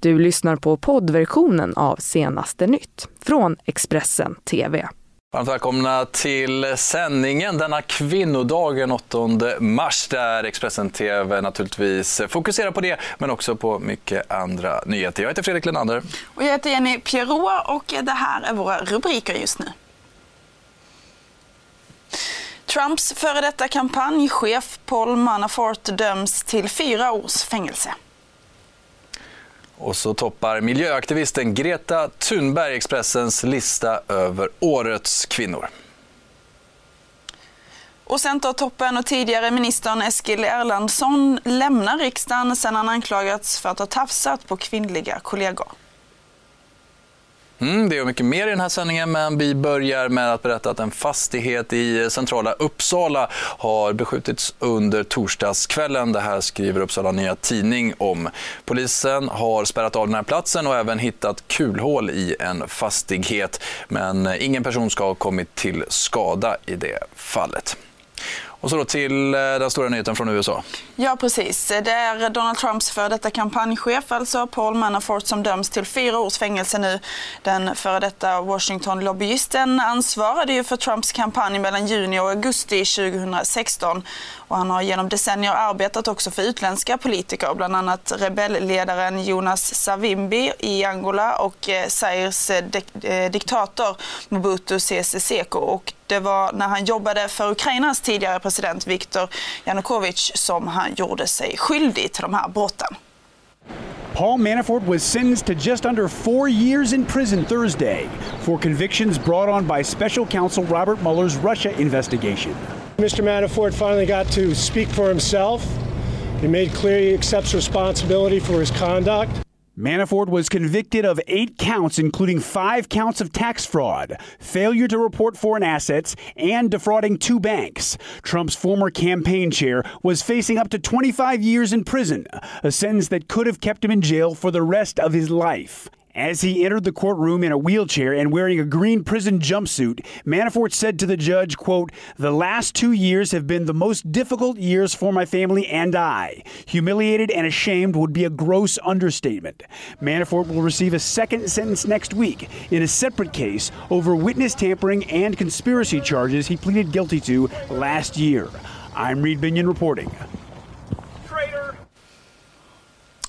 Du lyssnar på poddversionen av Senaste nytt från Expressen TV. Varmt välkomna till sändningen denna kvinnodagen 8 mars där Expressen TV naturligtvis fokuserar på det men också på mycket andra nyheter. Jag heter Fredrik Lenander. Och jag heter Jenny Pierrot och det här är våra rubriker just nu. Trumps före detta kampanjchef Paul Manafort döms till fyra års fängelse. Och så toppar miljöaktivisten Greta Thunberg Expressens lista över årets kvinnor. Och Centertoppen och tidigare ministern Eskil Erlandsson lämnar riksdagen sedan han anklagats för att ha tafsat på kvinnliga kollegor. Mm, det är mycket mer i den här sändningen, men vi börjar med att berätta att en fastighet i centrala Uppsala har beskjutits under torsdagskvällen. Det här skriver Uppsala Nya Tidning om. Polisen har spärrat av den här platsen och även hittat kulhål i en fastighet. Men ingen person ska ha kommit till skada i det fallet. Och så då till eh, den stora nyheten från USA. Ja, precis. Det är Donald Trumps före detta kampanjchef, alltså Paul Manafort, som döms till fyra års fängelse nu. Den före detta Washington-lobbyisten ansvarade ju för Trumps kampanj mellan juni och augusti 2016. Och han har genom decennier arbetat också för utländska politiker, bland annat rebellledaren Jonas Savimbi i Angola och eh, Zaires eh, eh, diktator Mobutu Sese Seko. Och det var när han jobbade för Ukrainas tidigare president Viktor Yanukovych som han gjorde sig skyldig till de här brotten. Paul Manafort was sentenced to just under four years in prison Thursday for convictions brought on by special counsel Robert Mueller's Russia investigation. Mr. Manafort finally got to speak for himself. He made clear he accepts responsibility for his conduct. Manafort was convicted of eight counts, including five counts of tax fraud, failure to report foreign assets, and defrauding two banks. Trump's former campaign chair was facing up to 25 years in prison, a sentence that could have kept him in jail for the rest of his life. As he entered the courtroom in a wheelchair and wearing a green prison jumpsuit, Manafort said to the judge, quote, "The last 2 years have been the most difficult years for my family and I. Humiliated and ashamed would be a gross understatement." Manafort will receive a second sentence next week in a separate case over witness tampering and conspiracy charges he pleaded guilty to last year. I'm Reed Binion reporting.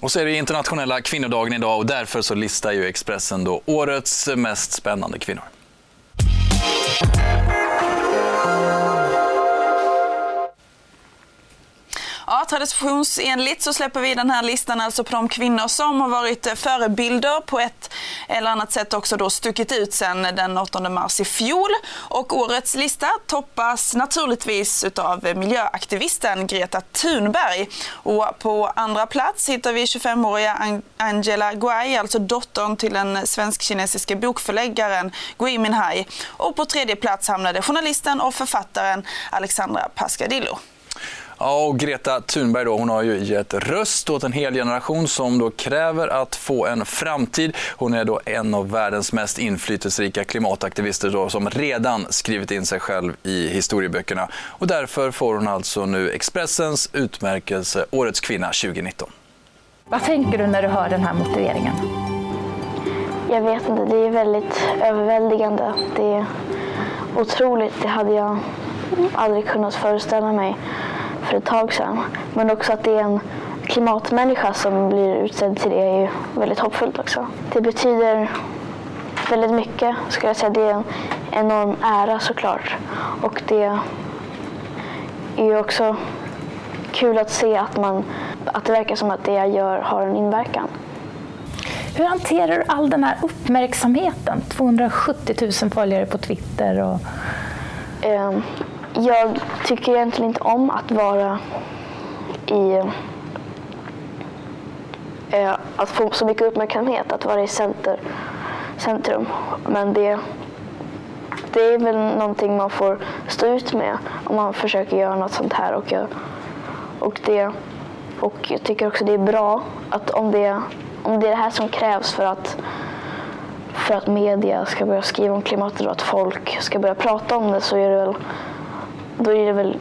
Och så är det internationella kvinnodagen idag och därför så listar ju Expressen då årets mest spännande kvinnor. Traditionsenligt så släpper vi den här listan alltså på de kvinnor som har varit eh, förebilder på ett eller annat sätt också då stuckit ut sedan den 8 mars i fjol. Och årets lista toppas naturligtvis utav miljöaktivisten Greta Thunberg. Och på andra plats hittar vi 25-åriga Angela Guai, alltså dottern till den svensk-kinesiske bokförläggaren Gui Minhai. Och på tredje plats hamnade journalisten och författaren Alexandra Pascadillo. Ja, och Greta Thunberg då, hon har ju gett röst åt en hel generation som då kräver att få en framtid. Hon är då en av världens mest inflytelserika klimataktivister då, som redan skrivit in sig själv i historieböckerna. Och därför får hon alltså nu Expressens utmärkelse Årets kvinna 2019. Vad tänker du när du hör den här motiveringen? Jag vet inte, det är väldigt överväldigande. Det är otroligt, det hade jag aldrig kunnat föreställa mig för ett tag sedan. Men också att det är en klimatmänniska som blir utsedd till det är ju väldigt hoppfullt också. Det betyder väldigt mycket skulle jag säga. Det är en enorm ära såklart. Och det är ju också kul att se att, man, att det verkar som att det jag gör har en inverkan. Hur hanterar du all den här uppmärksamheten? 270 000 följare på Twitter. Och... Jag tycker egentligen inte om att vara i... Eh, att få så mycket uppmärksamhet, att vara i center, centrum. Men det, det är väl någonting man får stå ut med om man försöker göra något sånt här. Och jag, och det, och jag tycker också det är bra att om det, om det är det här som krävs för att för att media ska börja skriva om klimatet och att folk ska börja prata om det så är det väl då är det väl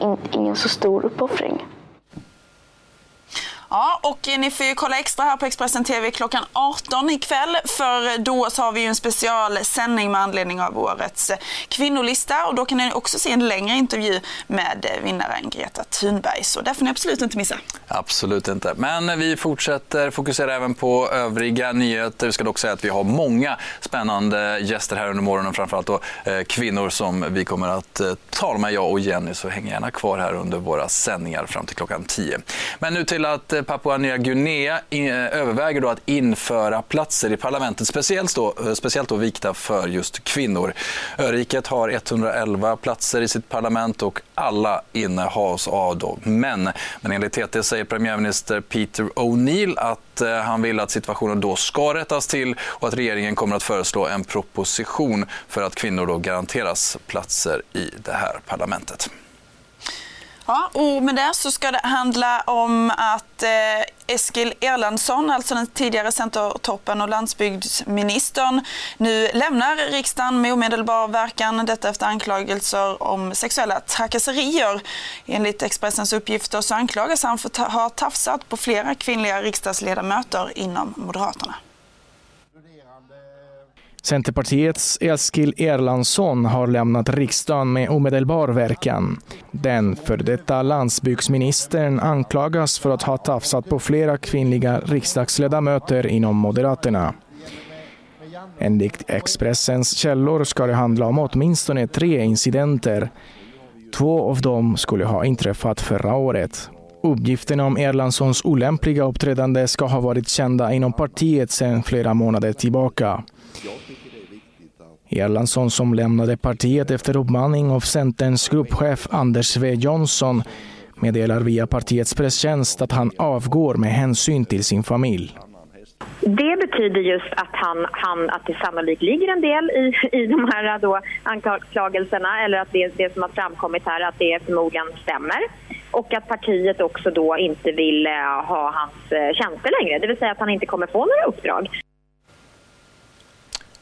in, ingen så stor uppoffring. Ja, och ni får ju kolla extra här på Expressen TV klockan 18 ikväll. För då så har vi ju en specialsändning med anledning av årets kvinnolista. Och då kan ni också se en längre intervju med vinnaren Greta Thunberg. Så det får ni absolut inte missa. Absolut inte. Men vi fortsätter fokusera även på övriga nyheter. Vi ska dock säga att vi har många spännande gäster här under morgonen. Framförallt då, eh, kvinnor som vi kommer att eh, tala med, jag och Jenny. Så häng gärna kvar här under våra sändningar fram till klockan 10. Men nu till att eh, Eh, Papua Nya Guinea eh, överväger då att införa platser i parlamentet, speciellt då, eh, speciellt då vikta för just kvinnor. Öriket har 111 platser i sitt parlament och alla innehas av då män. Men enligt TT säger premiärminister Peter O'Neill att han vill att situationen då ska rättas till och att regeringen kommer att föreslå en proposition för att kvinnor då garanteras platser i det här parlamentet. Ja, och med det så ska det handla om att eh, Eskil Erlandsson, alltså den tidigare Centertoppen och landsbygdsministern, nu lämnar riksdagen med omedelbar verkan. Detta efter anklagelser om sexuella trakasserier. Enligt Expressens uppgifter så anklagas han för att ha tafsat på flera kvinnliga riksdagsledamöter inom Moderaterna. Centerpartiets Eskil Erlandsson har lämnat riksdagen med omedelbar verkan. Den för detta landsbygdsministern anklagas för att ha tafsat på flera kvinnliga riksdagsledamöter inom Moderaterna. Enligt Expressens källor ska det handla om åtminstone tre incidenter. Två av dem skulle ha inträffat förra året. Uppgifterna om Erlandssons olämpliga uppträdande ska ha varit kända inom partiet sedan flera månader tillbaka. Erlandsson som lämnade partiet efter uppmaning av Centerns gruppchef Anders W Jonsson meddelar via partiets presstjänst att han avgår med hänsyn till sin familj. Det betyder just att, han, han, att det sannolikt ligger en del i, i de här då anklagelserna eller att det, det som har framkommit här att det förmodligen stämmer och att partiet också då inte vill eh, ha hans eh, tjänster längre, det vill säga att han inte kommer få några uppdrag.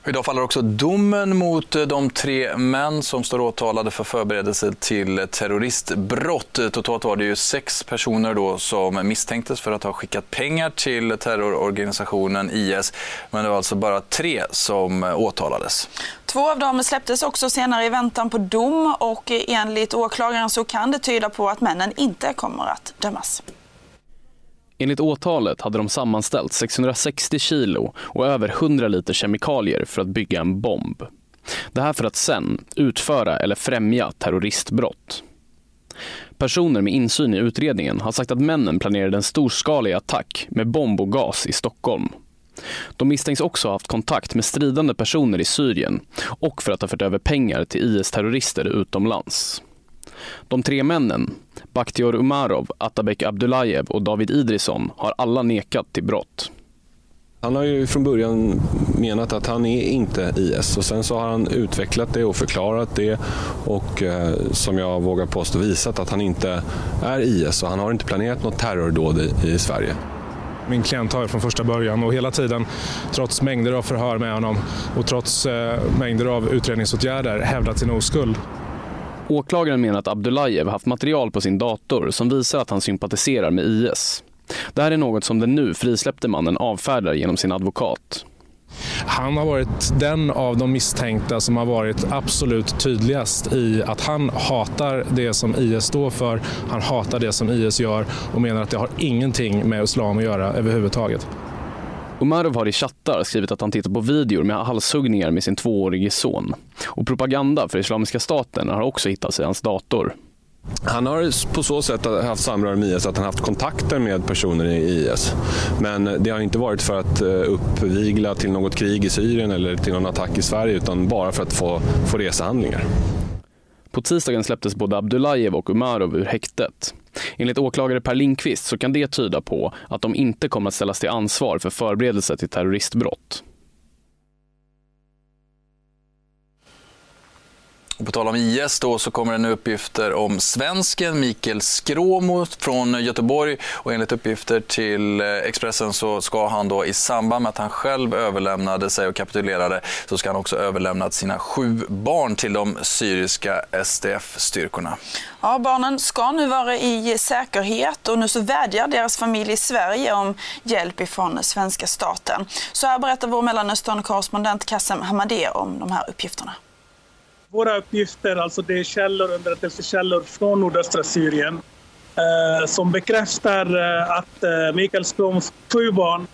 Idag faller också domen mot eh, de tre män som står åtalade för förberedelse till terroristbrott. Totalt var det ju sex personer då som misstänktes för att ha skickat pengar till terrororganisationen IS. Men det var alltså bara tre som åtalades. Två av dem släpptes också senare i väntan på dom och enligt åklagaren så kan det tyda på att männen inte kommer att dömas. Enligt åtalet hade de sammanställt 660 kilo och över 100 liter kemikalier för att bygga en bomb. Det här för att sen utföra eller främja terroristbrott. Personer med insyn i utredningen har sagt att männen planerade en storskalig attack med bomb och gas i Stockholm. De misstänks också ha haft kontakt med stridande personer i Syrien och för att ha fört över pengar till IS-terrorister utomlands. De tre männen, Bakhtior Umarov, Atabek Abdullajev och David Idrisson, har alla nekat till brott. Han har ju från början menat att han är inte IS och sen så har han utvecklat det och förklarat det och eh, som jag vågar påstå visat att han inte är IS och han har inte planerat något terrordåd i, i Sverige. Min klient har från första början och hela tiden, trots mängder av förhör med honom och trots eh, mängder av utredningsåtgärder, hävdat sin oskuld. Åklagaren menar att Abdullajev haft material på sin dator som visar att han sympatiserar med IS. Det här är något som den nu frisläppte mannen avfärdar genom sin advokat. Han har varit den av de misstänkta som har varit absolut tydligast i att han hatar det som IS står för, han hatar det som IS gör och menar att det har ingenting med islam att göra överhuvudtaget. Umarov har i chattar skrivit att han tittar på videor med halshuggningar med sin tvåårige son. Och propaganda för Islamiska staten har också hittats i hans dator. Han har på så sätt haft samröre med IS att han haft kontakter med personer i IS. Men det har inte varit för att eh, uppvigla till något krig i Syrien eller till någon attack i Sverige utan bara för att få, få resehandlingar. På tisdagen släpptes både Abdullajev och Umarov ur häktet. Enligt åklagare Per Lindqvist så kan det tyda på att de inte kommer att ställas till ansvar för förberedelse till terroristbrott. Och på tal om IS då så kommer det nu uppgifter om svensken Mikael Skråmo från Göteborg och enligt uppgifter till eh, Expressen så ska han då i samband med att han själv överlämnade sig och kapitulerade så ska han också överlämnat sina sju barn till de syriska SDF-styrkorna. Ja, barnen ska nu vara i säkerhet och nu så vädjar deras familj i Sverige om hjälp ifrån svenska staten. Så här berättar vår Mellanöstern-korrespondent Kassem Hamadeh om de här uppgifterna. Våra uppgifter, alltså det är källor, underrättelsekällor från nordöstra Syrien eh, som bekräftar eh, att eh, Mikael Stroms sju barn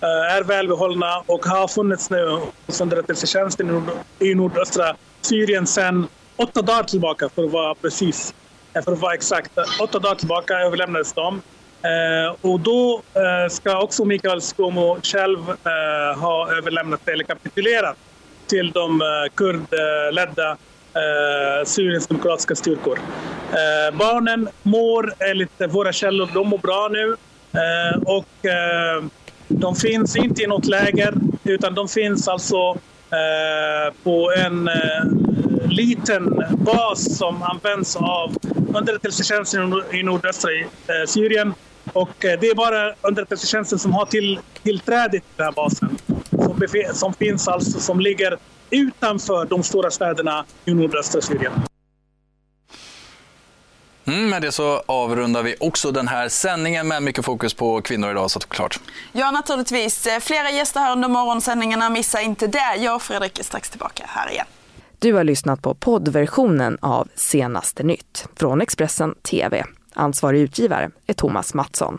eh, är välbehållna och har funnits nu hos underrättelsetjänsten i, nord i nordöstra Syrien sedan åtta dagar tillbaka för att vara precis, eh, för att vara exakt. Åtta dagar tillbaka överlämnades de. Eh, och då eh, ska också Mikael Skomo själv eh, ha överlämnat eller kapitulerat till de eh, kurdledda eh, Syriens demokratiska styrkor. Eh, barnen mår enligt våra källor, de mår bra nu. Eh, och eh, de finns inte i något läger utan de finns alltså eh, på en eh, liten bas som används av underrättelsetjänsten i nordöstra eh, Syrien. Och det är bara underrättelsetjänsten som har till, tillträde till den här basen som, som finns alltså som ligger utanför de stora städerna i nordöstra Syrien. Mm, med det så avrundar vi också den här sändningen med mycket fokus på kvinnor idag såklart. Ja, naturligtvis. Flera gäster här under morgonsändningarna. Missa inte det. Jag och Fredrik är strax tillbaka här igen. Du har lyssnat på poddversionen av Senaste nytt från Expressen TV. Ansvarig utgivare är Thomas Mattsson